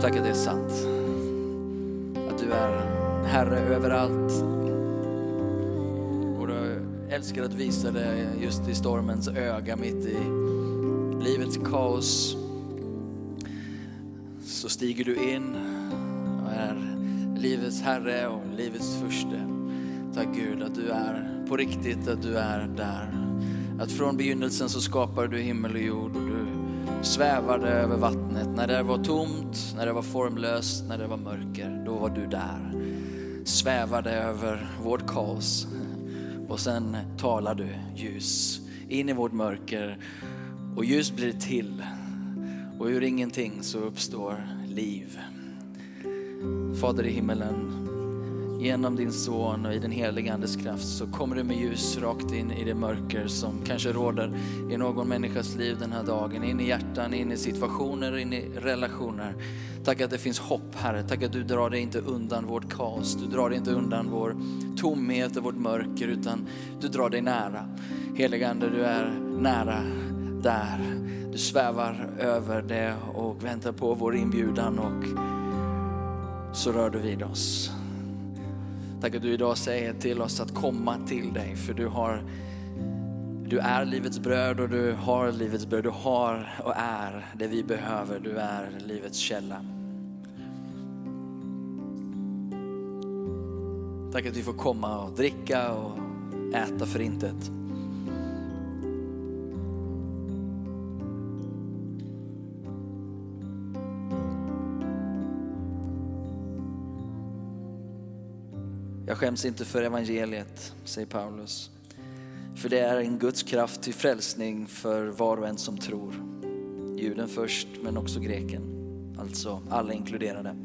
Tack att det är sant. Att du är Herre överallt. Och du älskar att visa det just i stormens öga, mitt i livets kaos. Så stiger du in och är livets Herre och livets furste. Tack Gud att du är på riktigt, att du är där. Att från begynnelsen så skapade du himmel och jord och du svävade över vattnet. När det var tomt, när det var formlöst, när det var mörker, då var du där. Svävade över vårt kaos. Och sen talar du ljus in i vårt mörker och ljus blir till. Och ur ingenting så uppstår liv. Fader i himmelen, genom din son och i den heliga Andes kraft så kommer du med ljus rakt in i det mörker som kanske råder i någon människas liv den här dagen. In i hjärtan, in i situationer, in i relationer. Tack att det finns hopp Herre. Tack att du drar dig inte undan vårt kaos. Du drar dig inte undan vår tomhet och vårt mörker utan du drar dig nära. Heliga Ande, du är nära där. Du svävar över det och väntar på vår inbjudan och så rör du vid oss. Tack att du idag säger till oss att komma till dig för du har du är livets bröd och du har livets bröd. Du har och är det vi behöver. Du är livets källa. Tack att vi får komma och dricka och äta för skäms inte för evangeliet, säger Paulus. För det är en Guds kraft till frälsning för var och en som tror. Juden först, men också greken. Alltså alla inkluderade.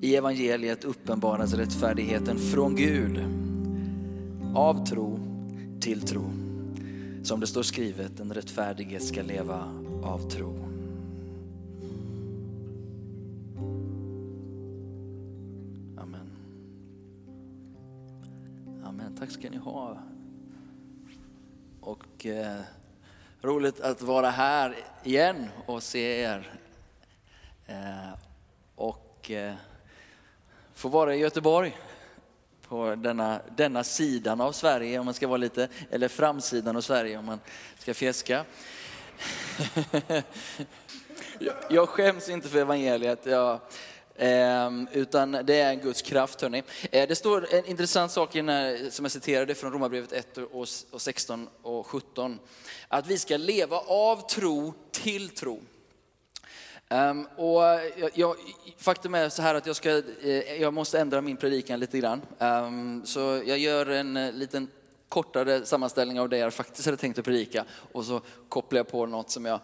I evangeliet uppenbaras rättfärdigheten från Gud. Av tro till tro. Som det står skrivet, en rättfärdige ska leva av tro. Tack ska ni ha. Och eh, roligt att vara här igen och se er. Eh, och eh, få vara i Göteborg på denna, denna sidan av Sverige om man ska vara lite, eller framsidan av Sverige om man ska fjäska. jag, jag skäms inte för evangeliet. Jag, Ehm, utan det är en Guds kraft hörni. Eh, det står en intressant sak i den här, som jag citerade från Romarbrevet 1 och 16 och 17. Att vi ska leva av tro till tro. Um, och jag, jag, faktum är så här att jag, ska, eh, jag måste ändra min predikan lite grann. Um, så jag gör en eh, liten kortare sammanställning av det jag faktiskt hade tänkt att predika. Och så kopplar jag på något som jag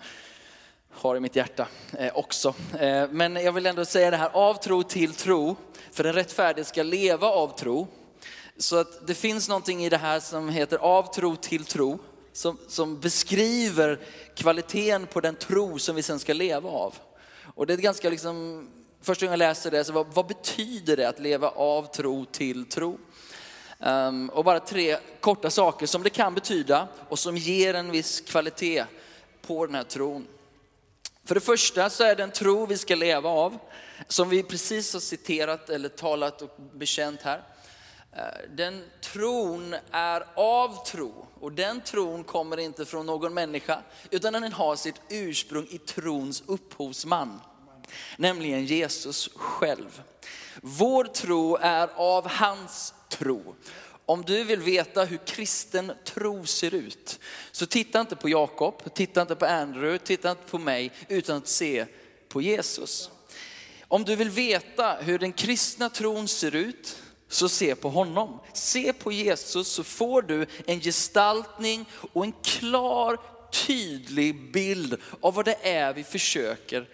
har i mitt hjärta eh, också. Eh, men jag vill ändå säga det här, av tro till tro. För den rättfärdige ska leva av tro. Så att det finns någonting i det här som heter av tro till tro. Som, som beskriver kvaliteten på den tro som vi sen ska leva av. Och det är ganska liksom, första gången jag läste det, så vad, vad betyder det att leva av tro till tro? Um, och bara tre korta saker som det kan betyda och som ger en viss kvalitet på den här tron. För det första så är den tro vi ska leva av, som vi precis har citerat eller talat och bekänt här. Eh, den tron är av tro och den tron kommer inte från någon människa utan den har sitt ursprung i trons upphovsman, nämligen Jesus själv. Vår tro är av hans tro. Om du vill veta hur kristen tro ser ut, så titta inte på Jakob, titta inte på Andrew, titta inte på mig, utan att se på Jesus. Om du vill veta hur den kristna tron ser ut, så se på honom. Se på Jesus så får du en gestaltning och en klar, tydlig bild av vad det är vi försöker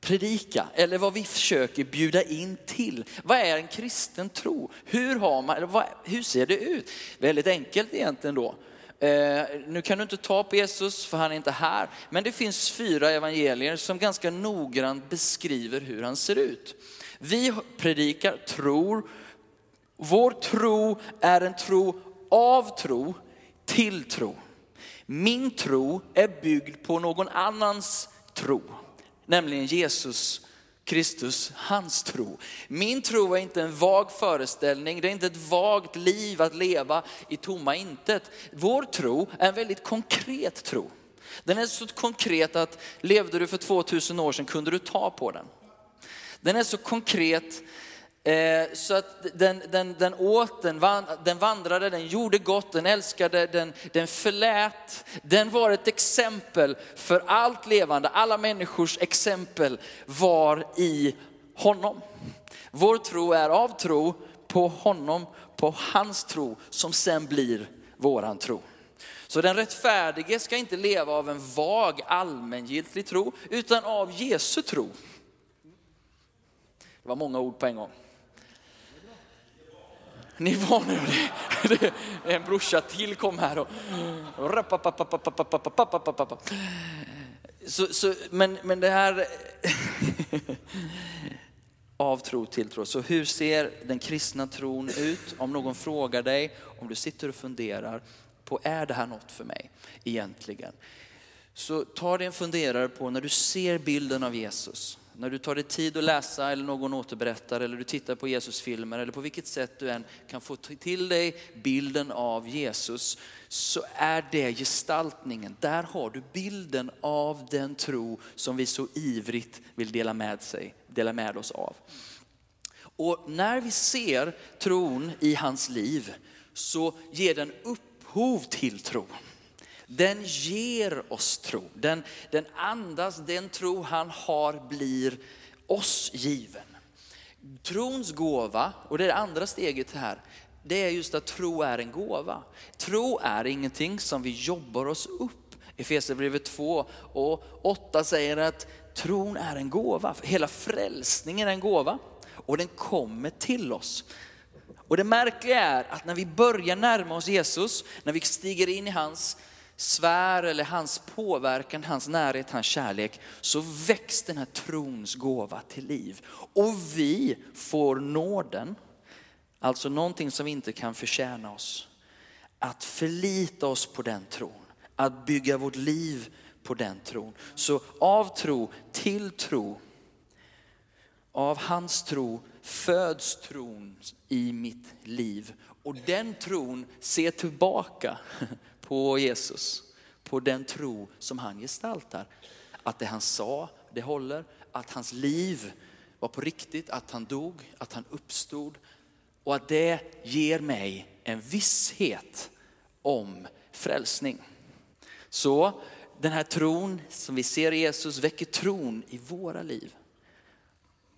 predika eller vad vi försöker bjuda in till. Vad är en kristen tro? Hur, har man, vad, hur ser det ut? Väldigt enkelt egentligen då. Eh, nu kan du inte ta på Jesus för han är inte här, men det finns fyra evangelier som ganska noggrant beskriver hur han ser ut. Vi predikar, tror, vår tro är en tro av tro till tro. Min tro är byggd på någon annans tro nämligen Jesus Kristus, hans tro. Min tro är inte en vag föreställning, det är inte ett vagt liv att leva i tomma intet. Vår tro är en väldigt konkret tro. Den är så konkret att levde du för 2000 år sedan kunde du ta på den. Den är så konkret Eh, så att den, den, den åt, den, den vandrade, den gjorde gott, den älskade, den, den förlät. Den var ett exempel för allt levande, alla människors exempel var i honom. Vår tro är av tro på honom, på hans tro som sen blir våran tro. Så den rättfärdige ska inte leva av en vag allmängiltig tro, utan av Jesu tro. Det var många ord på en gång. Ni var nu det. En brorsa till kom här och... Så, så, men, men det här... Av tro till tro. Så hur ser den kristna tron ut? Om någon frågar dig, om du sitter och funderar på, är det här något för mig egentligen? Så ta dig en funderare på när du ser bilden av Jesus när du tar dig tid att läsa eller någon återberättar eller du tittar på Jesusfilmer eller på vilket sätt du än kan få till dig bilden av Jesus så är det gestaltningen. Där har du bilden av den tro som vi så ivrigt vill dela med, sig, dela med oss av. Och när vi ser tron i hans liv så ger den upphov till tro den ger oss tro. Den, den andas, den tro han har blir oss given. Trons gåva, och det är det andra steget här, det är just att tro är en gåva. Tro är ingenting som vi jobbar oss upp. Efesierbrevet 2 och 8 säger att tron är en gåva. Hela frälsningen är en gåva och den kommer till oss. Och det märkliga är att när vi börjar närma oss Jesus, när vi stiger in i hans sfär eller hans påverkan, hans närhet, hans kärlek, så väcks den här trons gåva till liv. Och vi får nåden, alltså någonting som vi inte kan förtjäna oss, att förlita oss på den tron, att bygga vårt liv på den tron. Så av tro till tro, av hans tro föds tron i mitt liv. Och den tron ser tillbaka på Jesus, på den tro som han gestaltar. Att det han sa, det håller, att hans liv var på riktigt, att han dog, att han uppstod och att det ger mig en visshet om frälsning. Så den här tron som vi ser i Jesus väcker tron i våra liv.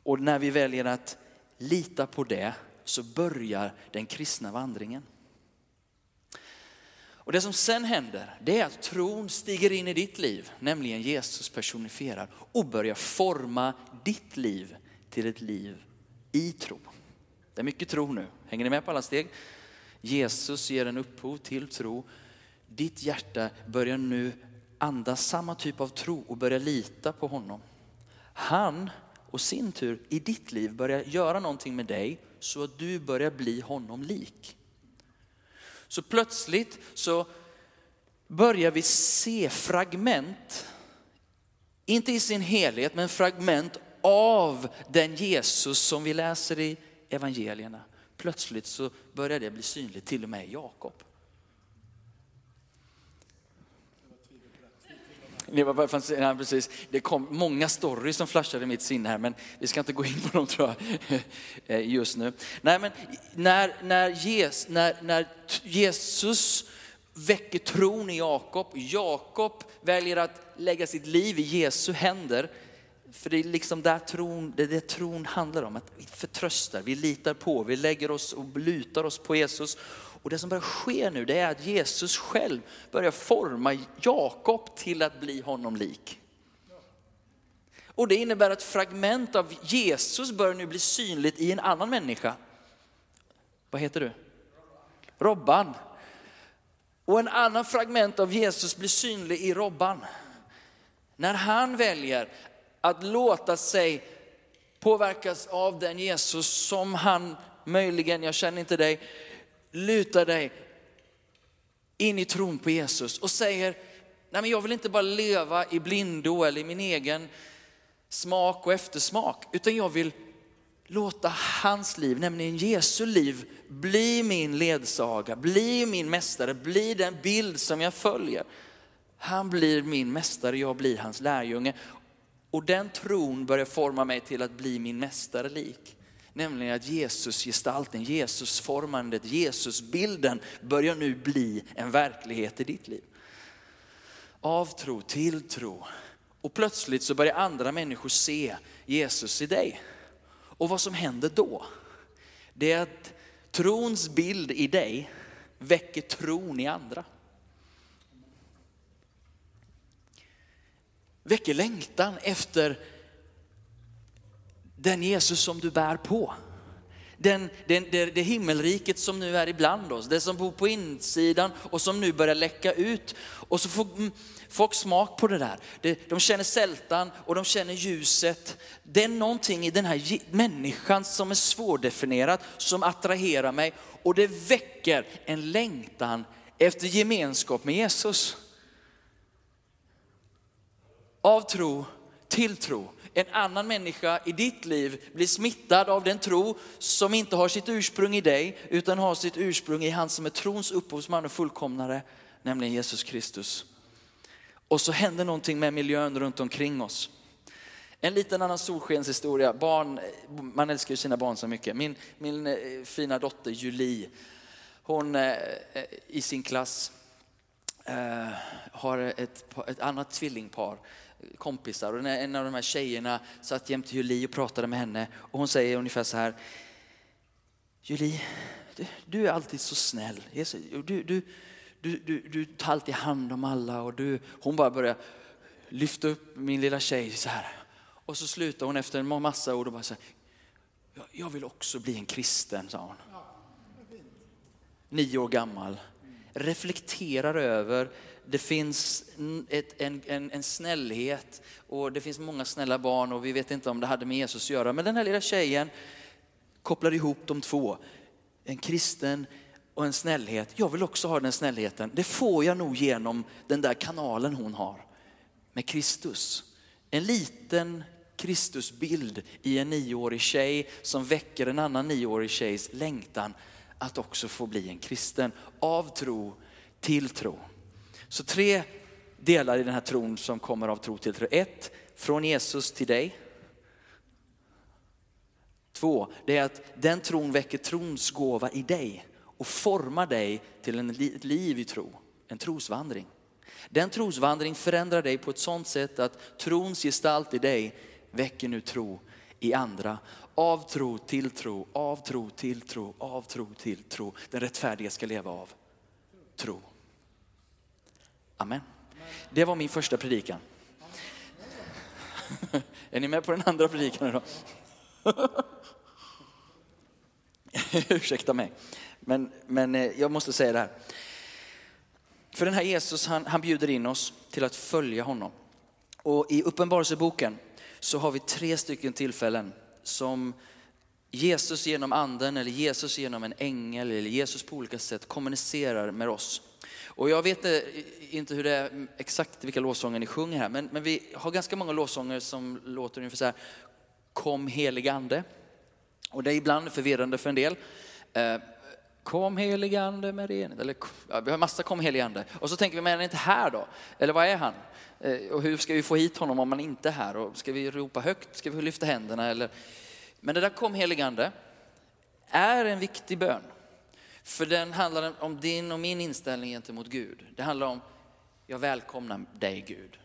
Och när vi väljer att lita på det så börjar den kristna vandringen. Och det som sen händer, det är att tron stiger in i ditt liv, nämligen Jesus personifierad och börjar forma ditt liv till ett liv i tro. Det är mycket tro nu. Hänger ni med på alla steg? Jesus ger en upphov till tro. Ditt hjärta börjar nu andas samma typ av tro och börjar lita på honom. Han och sin tur i ditt liv börjar göra någonting med dig så att du börjar bli honom lik. Så plötsligt så börjar vi se fragment, inte i sin helhet, men fragment av den Jesus som vi läser i evangelierna. Plötsligt så börjar det bli synligt till och med i Jakob. Det, var bara, precis. det kom många stories som flashade i mitt sinne här, men vi ska inte gå in på dem tror jag eh, just nu. Nej, men när, när, Jesus, när, när Jesus väcker tron i Jakob, Jakob väljer att lägga sitt liv i Jesu händer, för det är liksom där tron, det är det tron handlar om, att vi förtröstar, vi litar på, vi lägger oss och lutar oss på Jesus och det som börjar ske nu det är att Jesus själv börjar forma Jakob till att bli honom lik. Och det innebär att fragment av Jesus börjar nu bli synligt i en annan människa. Vad heter du? Robban. Och en annan fragment av Jesus blir synlig i Robban. När han väljer att låta sig påverkas av den Jesus som han möjligen, jag känner inte dig, lutar dig in i tron på Jesus och säger, nej men jag vill inte bara leva i blindo eller i min egen smak och eftersmak, utan jag vill låta hans liv, nämligen Jesu liv, bli min ledsaga, bli min mästare, bli den bild som jag följer. Han blir min mästare, jag blir hans lärjunge. Och den tron börjar forma mig till att bli min mästare lik. Nämligen att Jesus gestalten, Jesus formandet, Jesus bilden börjar nu bli en verklighet i ditt liv. Avtro, tilltro. Och plötsligt så börjar andra människor se Jesus i dig. Och vad som händer då, det är att trons bild i dig väcker tron i andra. Väcker längtan efter den Jesus som du bär på. Den, den, det, det himmelriket som nu är ibland oss, det som bor på insidan och som nu börjar läcka ut. Och så får mm, folk smak på det där. De känner sältan och de känner ljuset. Det är någonting i den här människan som är svårdefinierat, som attraherar mig och det väcker en längtan efter gemenskap med Jesus. Av tro till tro en annan människa i ditt liv blir smittad av den tro som inte har sitt ursprung i dig, utan har sitt ursprung i han som är trons upphovsman och fullkomnare, nämligen Jesus Kristus. Och så händer någonting med miljön runt omkring oss. En liten annan solskenshistoria. Barn, man älskar ju sina barn så mycket. Min, min eh, fina dotter Julie, hon eh, eh, i sin klass har ett, ett annat tvillingpar kompisar och en av de här tjejerna satt jämte Julie och pratade med henne och hon säger ungefär så här. Julie, du, är alltid så snäll. Du, du, du, du, du tar alltid hand om alla och du, hon bara börjar lyfta upp min lilla tjej så här. Och så slutar hon efter en massa ord och bara så här, jag vill också bli en kristen, sa hon. Nio år gammal. Reflekterar över det finns ett, en, en, en snällhet och det finns många snälla barn och vi vet inte om det hade med Jesus att göra. Men den här lilla tjejen kopplar ihop de två. En kristen och en snällhet. Jag vill också ha den snällheten. Det får jag nog genom den där kanalen hon har med Kristus. En liten Kristusbild i en nioårig tjej som väcker en annan nioårig tjejs längtan att också få bli en kristen. Av tro till tro. Så tre delar i den här tron som kommer av tro till tro. Ett, från Jesus till dig. Två, det är att den tron väcker trons gåva i dig och formar dig till en liv i tro, en trosvandring. Den trosvandring förändrar dig på ett sådant sätt att trons gestalt i dig väcker nu tro i andra. Av tro till tro, av tro till tro, av tro till tro. Den rättfärdiga ska leva av tro. Amen. Det var min första predikan. Är ni med på den andra predikan idag? Ursäkta mig, men, men eh, jag måste säga det här. För den här Jesus, han, han bjuder in oss till att följa honom. Och i Uppenbarelseboken så har vi tre stycken tillfällen som Jesus genom anden eller Jesus genom en ängel eller Jesus på olika sätt kommunicerar med oss. Och jag vet eh, inte hur det är exakt vilka lovsånger ni sjunger här, men, men vi har ganska många lovsånger som låter ungefär så här, Kom helig ande. Och det är ibland förvirrande för en del. Eh, kom helig ande med renhet. Eller, ja, vi har massa kom helig ande. Och så tänker vi, men är han inte här då? Eller vad är han? Eh, och hur ska vi få hit honom om han inte är här? Och ska vi ropa högt? Ska vi lyfta händerna? Eller? Men det där kom helig ande är en viktig bön. För den handlar om din och min inställning gentemot Gud. Det handlar om, jag välkomnar dig Gud.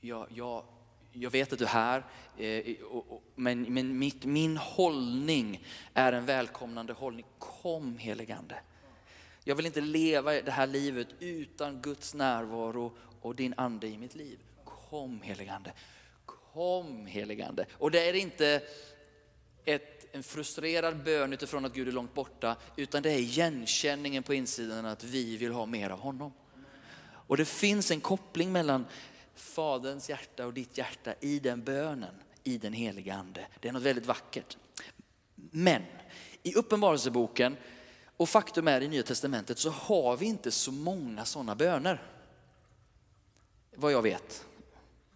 Jag, jag, jag vet att du är här, eh, men, men mitt, min hållning är en välkomnande hållning. Kom heligande. Jag vill inte leva det här livet utan Guds närvaro och din ande i mitt liv. Kom heligande. Kom heligande. Och det är inte ett en frustrerad bön utifrån att Gud är långt borta, utan det är igenkänningen på insidan att vi vill ha mer av honom. Och det finns en koppling mellan Faderns hjärta och ditt hjärta i den bönen, i den heliga ande. Det är något väldigt vackert. Men i Uppenbarelseboken och faktum är i Nya Testamentet så har vi inte så många sådana böner. Vad jag vet.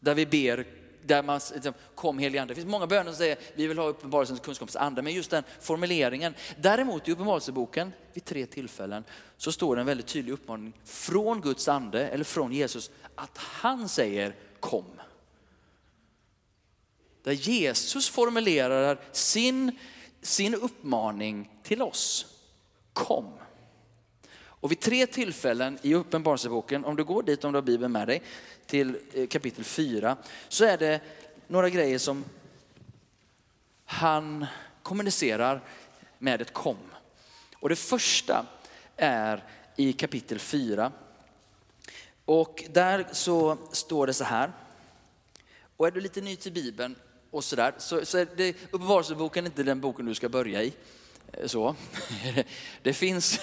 Där vi ber där man liksom, kom helig ande. Det finns många böner som säger vi vill ha uppenbarelsens kunskapens ande, men just den formuleringen. Däremot i uppenbarelseboken vid tre tillfällen så står det en väldigt tydlig uppmaning från Guds ande eller från Jesus att han säger kom. Där Jesus formulerar sin, sin uppmaning till oss. Kom. Och vid tre tillfällen i Uppenbarelseboken, om du går dit om du har Bibeln med dig, till eh, kapitel 4, så är det några grejer som han kommunicerar med ett kom. Och det första är i kapitel 4. Och där så står det så här. Och är du lite ny till Bibeln och sådär, så, så är det, Uppenbarelseboken inte den boken du ska börja i. Eh, så. Det finns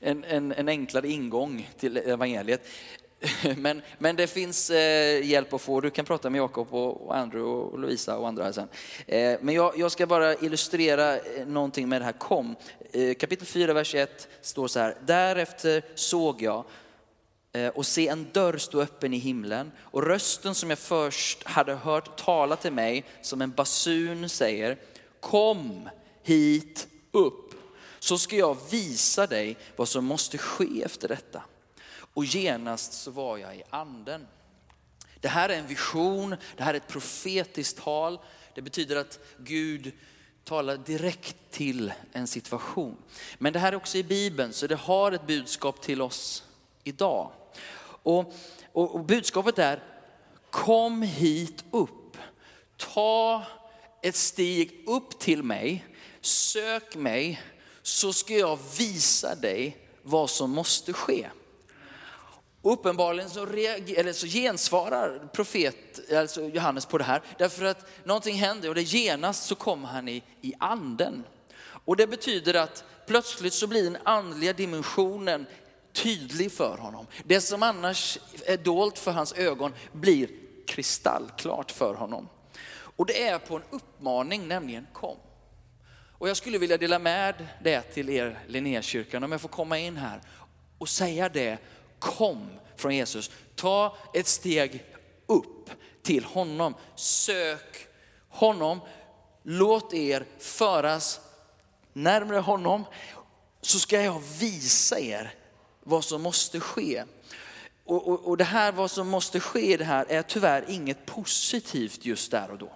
en, en, en enklare ingång till evangeliet. Men, men det finns eh, hjälp att få. Du kan prata med Jakob och Andrew och Lovisa och andra här sen. Eh, men jag, jag, ska bara illustrera någonting med det här kom. Kapitel 4, vers 1 står så här. Därefter såg jag och se en dörr stå öppen i himlen och rösten som jag först hade hört tala till mig som en basun säger Kom hit upp så ska jag visa dig vad som måste ske efter detta. Och genast så var jag i anden. Det här är en vision, det här är ett profetiskt tal. Det betyder att Gud talar direkt till en situation. Men det här är också i Bibeln, så det har ett budskap till oss idag. Och, och, och budskapet är, kom hit upp. Ta ett steg upp till mig sök mig så ska jag visa dig vad som måste ske. uppenbarligen så, reager, eller så gensvarar profet, alltså Johannes på det här, därför att någonting händer och det genast så kommer han i, i anden. Och det betyder att plötsligt så blir den andliga dimensionen tydlig för honom. Det som annars är dolt för hans ögon blir kristallklart för honom. Och det är på en uppmaning, nämligen kom. Och jag skulle vilja dela med det till er Linnékyrkan, om jag får komma in här och säga det, kom från Jesus. Ta ett steg upp till honom. Sök honom. Låt er föras närmare honom så ska jag visa er vad som måste ske. Och, och, och det här vad som måste ske det här är tyvärr inget positivt just där och då.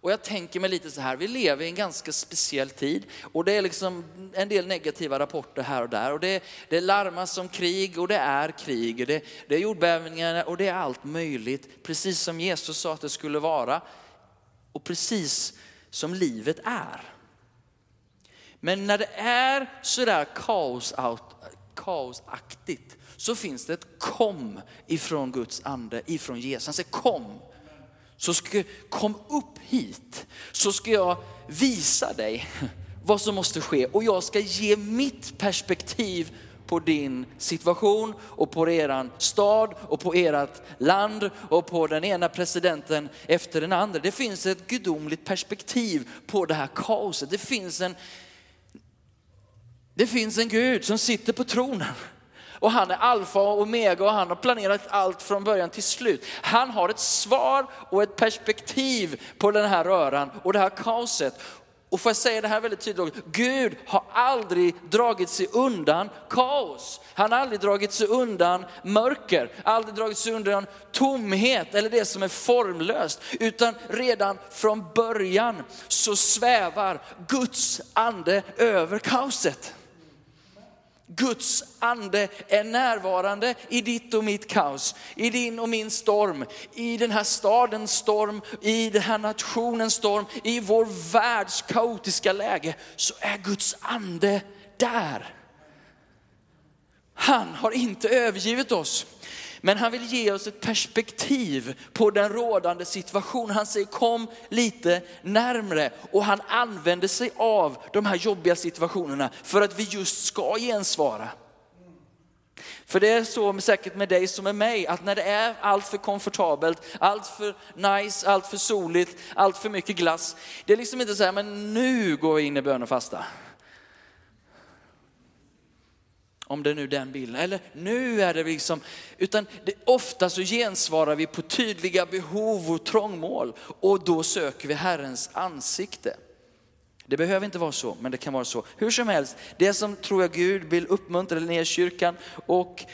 Och jag tänker mig lite så här, vi lever i en ganska speciell tid. Och det är liksom en del negativa rapporter här och där. Och det, det larmas om krig och det är krig, det, det är jordbävningar och det är allt möjligt, precis som Jesus sa att det skulle vara. Och precis som livet är. Men när det är sådär kaos, kaosaktigt så finns det ett kom ifrån Guds ande, ifrån Jesus. Han säger kom, så ska, kom upp hit så ska jag visa dig vad som måste ske och jag ska ge mitt perspektiv på din situation och på eran stad och på ert land och på den ena presidenten efter den andra. Det finns ett gudomligt perspektiv på det här kaoset. Det finns en, det finns en Gud som sitter på tronen och han är alfa och omega och han har planerat allt från början till slut. Han har ett svar och ett perspektiv på den här röran och det här kaoset. Och får jag säga det här väldigt tydligt, Gud har aldrig dragit sig undan kaos. Han har aldrig dragit sig undan mörker, aldrig dragit sig undan tomhet eller det som är formlöst. Utan redan från början så svävar Guds ande över kaoset. Guds ande är närvarande i ditt och mitt kaos, i din och min storm, i den här stadens storm, i den här nationens storm, i vår världs kaotiska läge, så är Guds ande där. Han har inte övergivit oss. Men han vill ge oss ett perspektiv på den rådande situationen. Han säger kom lite närmre och han använder sig av de här jobbiga situationerna för att vi just ska gensvara. För det är så säkert med dig som med mig, att när det är allt för komfortabelt, allt för nice, allt för soligt, allt för mycket glass. Det är liksom inte så här, men nu går vi in i bön och fasta. Om det nu är den bilden. Eller nu är det liksom, utan det, ofta så gensvarar vi på tydliga behov och trångmål och då söker vi Herrens ansikte. Det behöver inte vara så, men det kan vara så. Hur som helst, det som tror jag Gud vill uppmuntra ner kyrkan och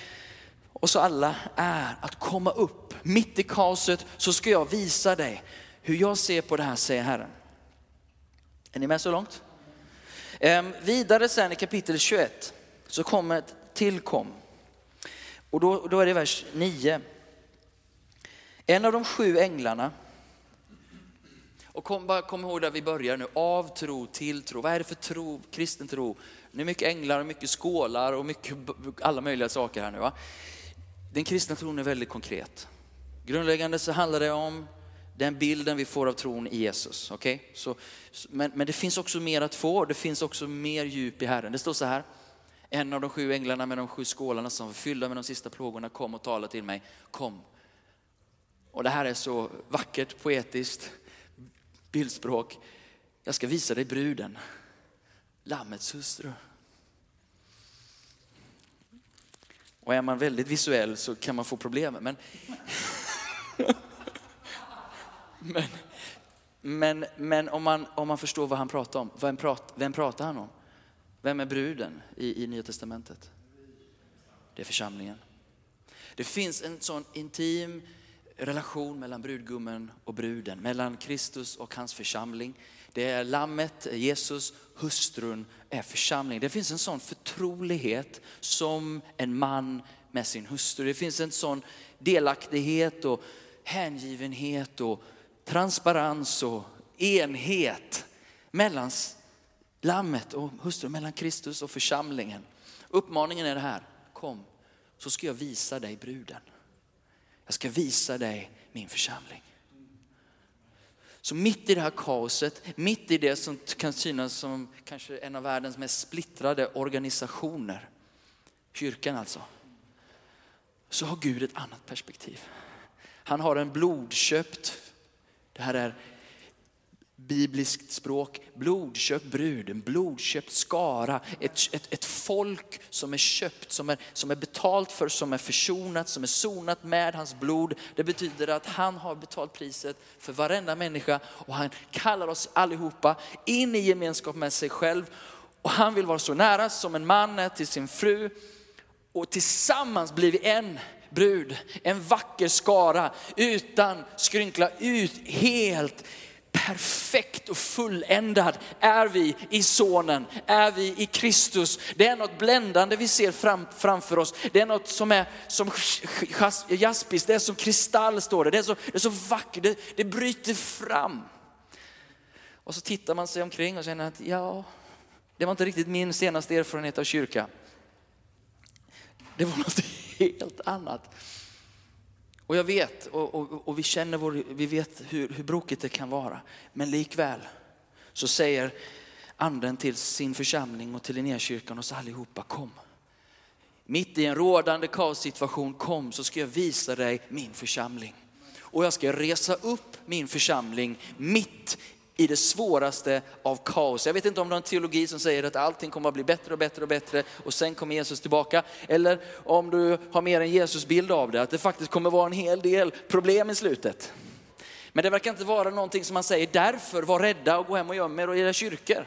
oss alla är att komma upp. Mitt i kaoset så ska jag visa dig hur jag ser på det här, säger Herren. Är ni med så långt? Ehm, vidare sen i kapitel 21 så kommer ett tillkom. Och då, då är det vers 9. En av de sju änglarna, och kom, bara kom ihåg där vi börjar nu, av tro till tro. Vad är det för tro, kristen tro? Det är mycket änglar och mycket skålar och mycket, alla möjliga saker här nu. Va? Den kristna tron är väldigt konkret. Grundläggande så handlar det om den bilden vi får av tron i Jesus. Okay? Så, men, men det finns också mer att få, det finns också mer djup i Herren. Det står så här, en av de sju änglarna med de sju skålarna som var fyllda med de sista plågorna kom och talade till mig, kom. Och det här är så vackert, poetiskt, bildspråk. Jag ska visa dig bruden, Lammets hustru. Och är man väldigt visuell så kan man få problem. Men, men, men, men om, man, om man förstår vad han pratar om, vem, prat, vem pratar han om? Vem är bruden i, i Nya Testamentet? Det är församlingen. Det finns en sån intim relation mellan brudgummen och bruden, mellan Kristus och hans församling. Det är lammet, Jesus, hustrun är församling. Det finns en sån förtrolighet som en man med sin hustru. Det finns en sån delaktighet och hängivenhet och transparens och enhet mellan lammet och hustrun, mellan Kristus och församlingen. Uppmaningen är det här, kom så ska jag visa dig bruden. Jag ska visa dig min församling. Så mitt i det här kaoset, mitt i det som kan synas som kanske en av världens mest splittrade organisationer, kyrkan alltså, så har Gud ett annat perspektiv. Han har en blodköpt, det här är bibliskt språk, blodköpt brud, en blodköpt skara, ett, ett, ett folk som är köpt, som är, som är betalt för, som är försonat, som är sonat med hans blod. Det betyder att han har betalt priset för varenda människa och han kallar oss allihopa in i gemenskap med sig själv. Och han vill vara så nära som en man är till sin fru och tillsammans blir vi en brud, en vacker skara utan skrynkla, ut, helt perfekt och fulländad är vi i sonen, är vi i Kristus. Det är något bländande vi ser fram, framför oss. Det är något som är som jaspis, det är som kristall står det. Det är så, det är så vackert, det, det bryter fram. Och så tittar man sig omkring och känner att ja, det var inte riktigt min senaste erfarenhet av kyrka. Det var något helt annat. Och jag vet, och, och, och vi känner vår, vi vet hur, hur brokigt det kan vara. Men likväl så säger anden till sin församling och till Linnékyrkan och oss allihopa, kom. Mitt i en rådande kaossituation, kom så ska jag visa dig min församling. Och jag ska resa upp min församling mitt i det svåraste av kaos. Jag vet inte om det är en teologi som säger att allting kommer att bli bättre och bättre och bättre och sen kommer Jesus tillbaka. Eller om du har mer en Jesusbild av det, att det faktiskt kommer vara en hel del problem i slutet. Men det verkar inte vara någonting som man säger, därför var rädda och gå hem och göm er och era kyrkor.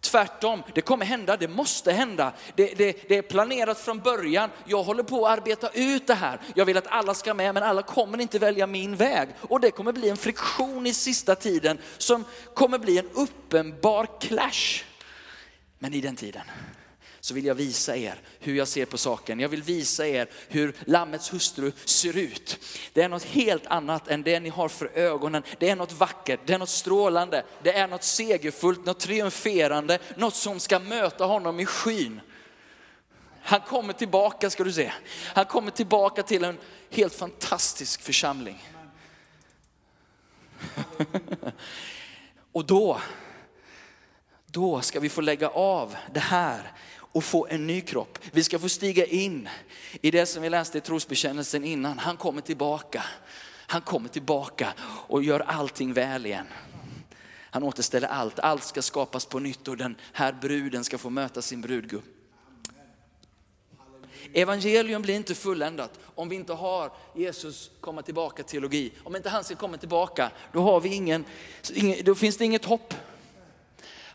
Tvärtom, det kommer hända, det måste hända. Det, det, det, är planerat från början. Jag håller på att arbeta ut det här. Jag vill att alla ska med, men alla kommer inte välja min väg. Och det kommer bli en friktion i sista tiden som kommer bli en uppenbar clash. Men i den tiden så vill jag visa er hur jag ser på saken. Jag vill visa er hur Lammets hustru ser ut. Det är något helt annat än det ni har för ögonen. Det är något vackert, det är något strålande, det är något segerfullt, något triumferande, något som ska möta honom i skyn. Han kommer tillbaka ska du se. Han kommer tillbaka till en helt fantastisk församling. Och då, då ska vi få lägga av det här och få en ny kropp. Vi ska få stiga in i det som vi läste i trosbekännelsen innan. Han kommer tillbaka. Han kommer tillbaka och gör allting väl igen. Han återställer allt. Allt ska skapas på nytt och den här bruden ska få möta sin brudgum. Evangelium blir inte fulländat om vi inte har Jesus komma tillbaka teologi. Om inte han ska komma tillbaka, då, har vi ingen, då finns det inget hopp.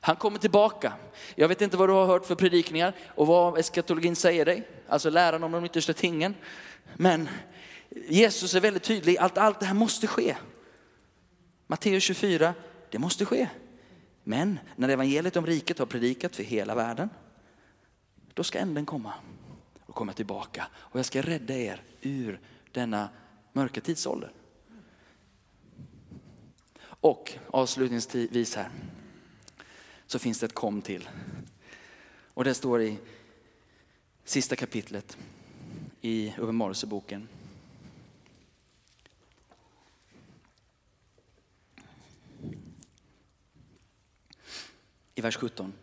Han kommer tillbaka. Jag vet inte vad du har hört för predikningar och vad eskatologin säger dig, alltså läran om de yttersta tingen. Men Jesus är väldigt tydlig att allt det här måste ske. Matteus 24, det måste ske. Men när evangeliet om riket har predikat för hela världen, då ska änden komma och komma tillbaka. Och jag ska rädda er ur denna mörka tidsålder. Och avslutningsvis här, så finns det ett kom till. Och det står i sista kapitlet i Uppenbarelseboken. I vers 17.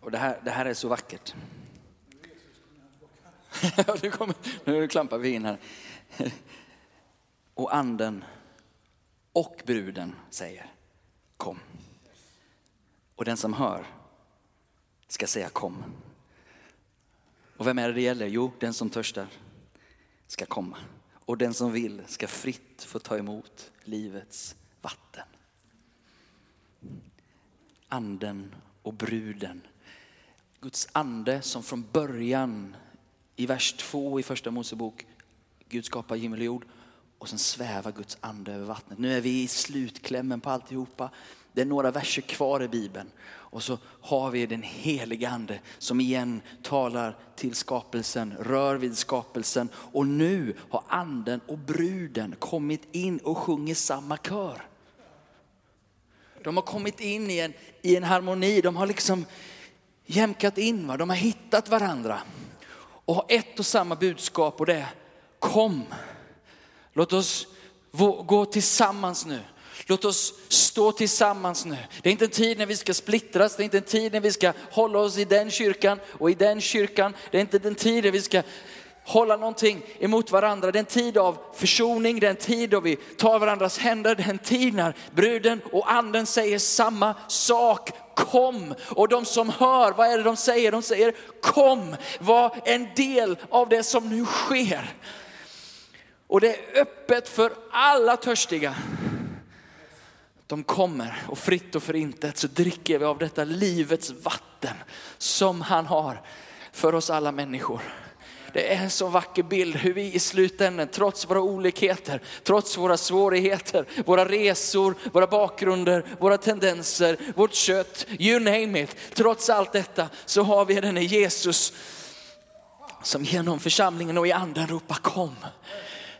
Och det här, det här är så vackert. nu, kommer, nu klampar vi in här. Och anden och bruden säger kom. Och den som hör ska säga kom. Och vem är det det gäller? Jo, den som törstar ska komma. Och den som vill ska fritt få ta emot livets vatten. Anden och bruden. Guds ande som från början i vers 2 i första Mosebok, Gud skapar himmel och jord och sen svävar Guds ande över vattnet. Nu är vi i slutklämmen på alltihopa. Det är några verser kvar i Bibeln. Och så har vi den heliga ande som igen talar till skapelsen, rör vid skapelsen. Och nu har anden och bruden kommit in och sjunger samma kör. De har kommit in i en, i en harmoni, de har liksom jämkat in, va? de har hittat varandra. Och har ett och samma budskap och det är kom. Låt oss gå tillsammans nu. Låt oss stå tillsammans nu. Det är inte en tid när vi ska splittras, det är inte en tid när vi ska hålla oss i den kyrkan och i den kyrkan. Det är inte den tid när vi ska hålla någonting emot varandra. Det är en tid av försoning, det är en tid då vi tar varandras händer, det är en tid när bruden och anden säger samma sak. Kom! Och de som hör, vad är det de säger? De säger kom, var en del av det som nu sker. Och det är öppet för alla törstiga. De kommer och fritt och förintet så dricker vi av detta livets vatten som han har för oss alla människor. Det är en så vacker bild hur vi i slutändan, trots våra olikheter, trots våra svårigheter, våra resor, våra bakgrunder, våra tendenser, vårt kött, you name it. Trots allt detta så har vi denne Jesus som genom församlingen och i anden ropar kom.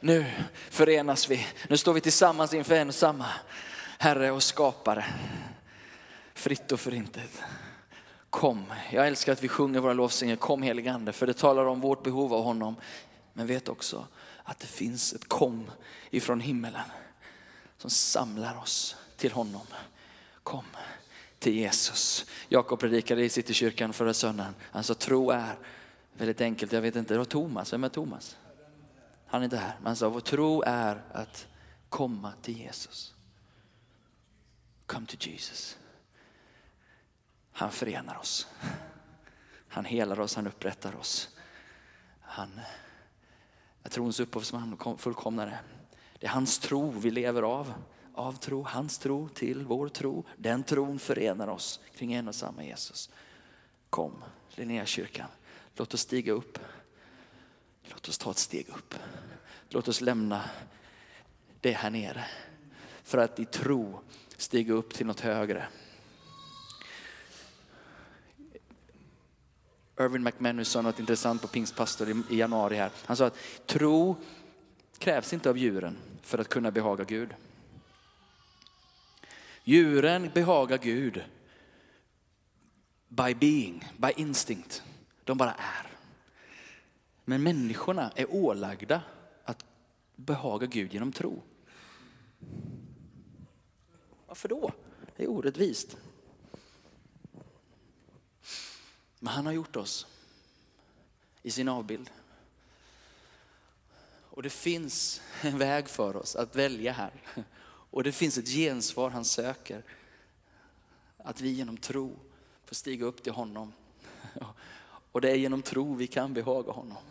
Nu förenas vi, nu står vi tillsammans inför en och samma Herre och skapare. Fritt och förintet. Kom, jag älskar att vi sjunger våra lovsånger, kom helige ande, för det talar om vårt behov av honom. Men vet också att det finns ett kom ifrån himmelen som samlar oss till honom. Kom till Jesus. Jakob predikade i Citykyrkan förra söndagen. Han sa tro är väldigt enkelt, jag vet inte, det var Thomas, vem är Thomas? Han är inte här, men han sa vår tro är att komma till Jesus. Come to Jesus. Han förenar oss. Han helar oss, han upprättar oss. Han är trons upphovsman och fullkomnare. Det är hans tro vi lever av. Av tro, hans tro till vår tro. Den tron förenar oss kring en och samma Jesus. Kom, Linnéakyrkan. Låt oss stiga upp. Låt oss ta ett steg upp. Låt oss lämna det här nere. För att i tro stiga upp till något högre. Irvin McManus sa något intressant på pingstpastor i januari här. Han sa att tro krävs inte av djuren för att kunna behaga Gud. Djuren behagar Gud by being, by instinct. De bara är. Men människorna är ålagda att behaga Gud genom tro. Varför då? Det är orättvist. Men han har gjort oss i sin avbild. Och det finns en väg för oss att välja här. Och det finns ett gensvar han söker. Att vi genom tro får stiga upp till honom. Och det är genom tro vi kan behaga honom.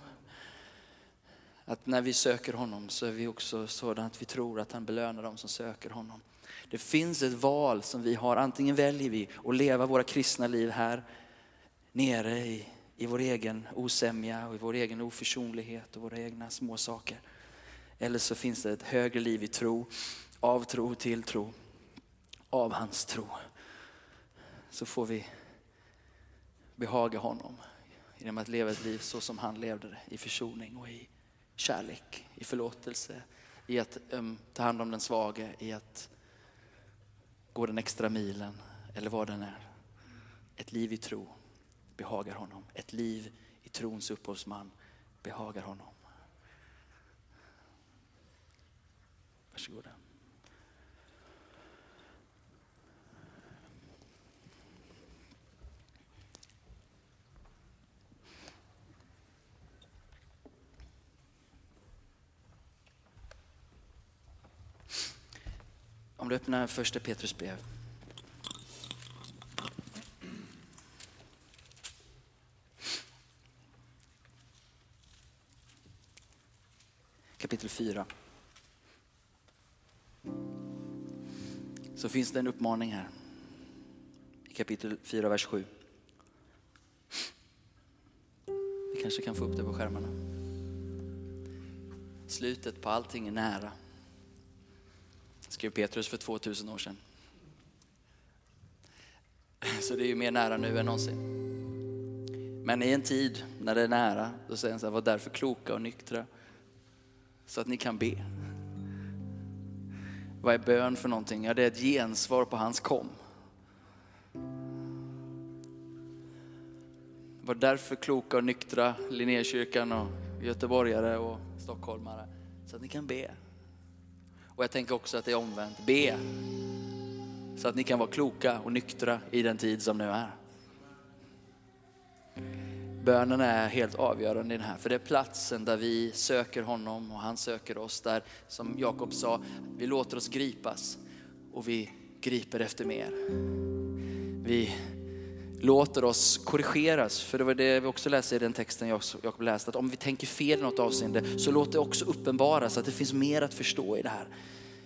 Att när vi söker honom så är vi också sådana att vi tror att han belönar dem som söker honom. Det finns ett val som vi har. Antingen väljer vi att leva våra kristna liv här nere i, i vår egen osämja och i vår egen oförsonlighet och våra egna små saker. Eller så finns det ett högre liv i tro, av tro till tro, av hans tro. Så får vi behaga honom genom att leva ett liv så som han levde det, i försoning och i kärlek, i förlåtelse, i att um, ta hand om den svage, i att gå den extra milen eller vad den är. Ett liv i tro behagar honom. Ett liv i trons upphovsman behagar honom. Varsågoda. Om du öppnar första Petrus brev. Kapitel 4. Så finns det en uppmaning här. I kapitel 4, vers 7. Vi kanske kan få upp det på skärmarna. Slutet på allting är nära skrev Petrus för 2000 år sedan. Så det är ju mer nära nu än någonsin. Men i en tid när det är nära, då säger han så här, var därför kloka och nyktra. Så att ni kan be. Vad är bön för någonting? Ja, det är ett gensvar på hans kom. Var därför kloka och nyktra, Linnékyrkan och göteborgare och stockholmare. Så att ni kan be. Och jag tänker också att det är omvänt. Be så att ni kan vara kloka och nyktra i den tid som nu är. Bönen är helt avgörande i den här, för det är platsen där vi söker honom och han söker oss. Där, som Jakob sa, vi låter oss gripas och vi griper efter mer. Vi låter oss korrigeras. För det var det vi också läste i den texten jag läste, att om vi tänker fel i något avseende så låt det också uppenbaras att det finns mer att förstå i det här.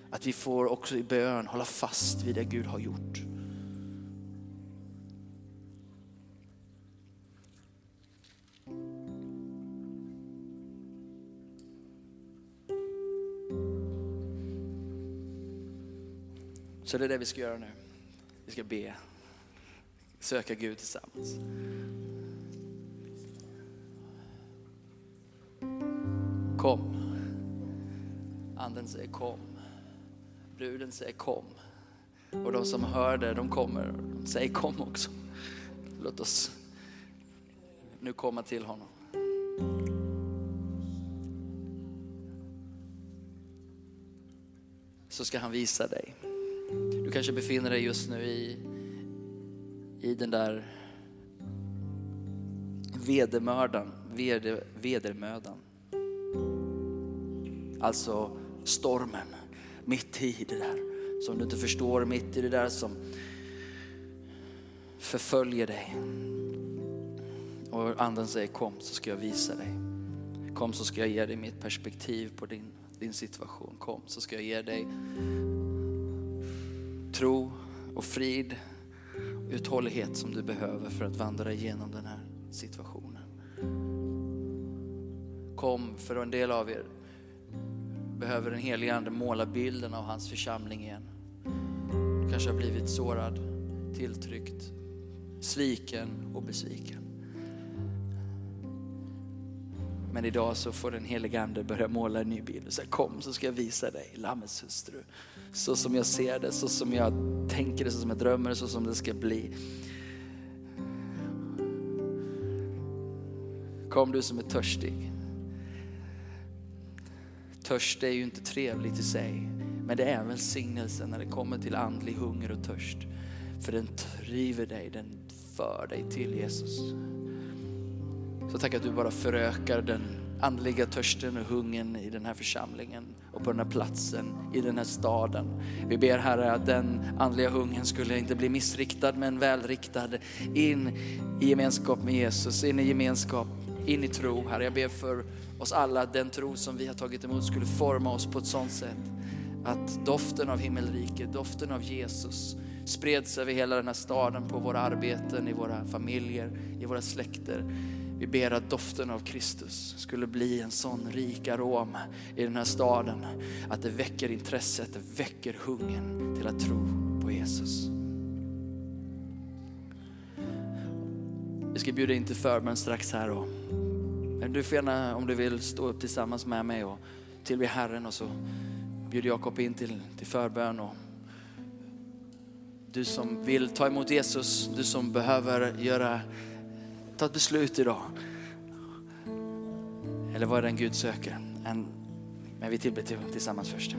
Att vi får också i bön hålla fast vid det Gud har gjort. Så det är det vi ska göra nu. Vi ska be söka Gud tillsammans. Kom. Anden säger kom. Bruden säger kom. Och de som hör det, de kommer. De säger kom också. Låt oss nu komma till honom. Så ska han visa dig. Du kanske befinner dig just nu i i den där vedermördan, veder, vedermödan. Alltså stormen, mitt i det där som du inte förstår, mitt i det där som förföljer dig. Och anden säger kom så ska jag visa dig. Kom så ska jag ge dig mitt perspektiv på din, din situation. Kom så ska jag ge dig tro och frid uthållighet som du behöver för att vandra igenom den här situationen. Kom, för en del av er behöver den helige Ande måla bilden av hans församling igen. Du kanske har blivit sårad, tilltryckt, sviken och besviken. Men idag så får den helige Ande börja måla en ny bild och säga kom så ska jag visa dig Lammets hustru så som jag ser det, så som jag tänker det, så som jag drömmer det, så som det ska bli. Kom du som är törstig. Törst är ju inte trevligt i sig, men det är en välsignelse när det kommer till andlig hunger och törst. För den driver dig, den för dig till Jesus. Så tack att du bara förökar den andliga törsten och hungern i den här församlingen och på den här platsen, i den här staden. Vi ber Herre att den andliga hungern skulle inte bli missriktad men välriktad in i gemenskap med Jesus, in i gemenskap, in i tro. Herre, jag ber för oss alla att den tro som vi har tagit emot skulle forma oss på ett sådant sätt att doften av himmelriket, doften av Jesus spreds över hela den här staden, på våra arbeten, i våra familjer, i våra släkter. Vi ber att doften av Kristus skulle bli en sån rik arom i den här staden att det väcker intresset, det väcker hungern till att tro på Jesus. Vi ska bjuda in till förbön strax här. Och, men du får gärna, om du vill, stå upp tillsammans med mig och tillbe Herren och så bjuder Jakob in till, till förbön. Och du som vill ta emot Jesus, du som behöver göra, ta ett beslut idag. Eller vad är den Gud söker? En, men vi tillber tillsammans först.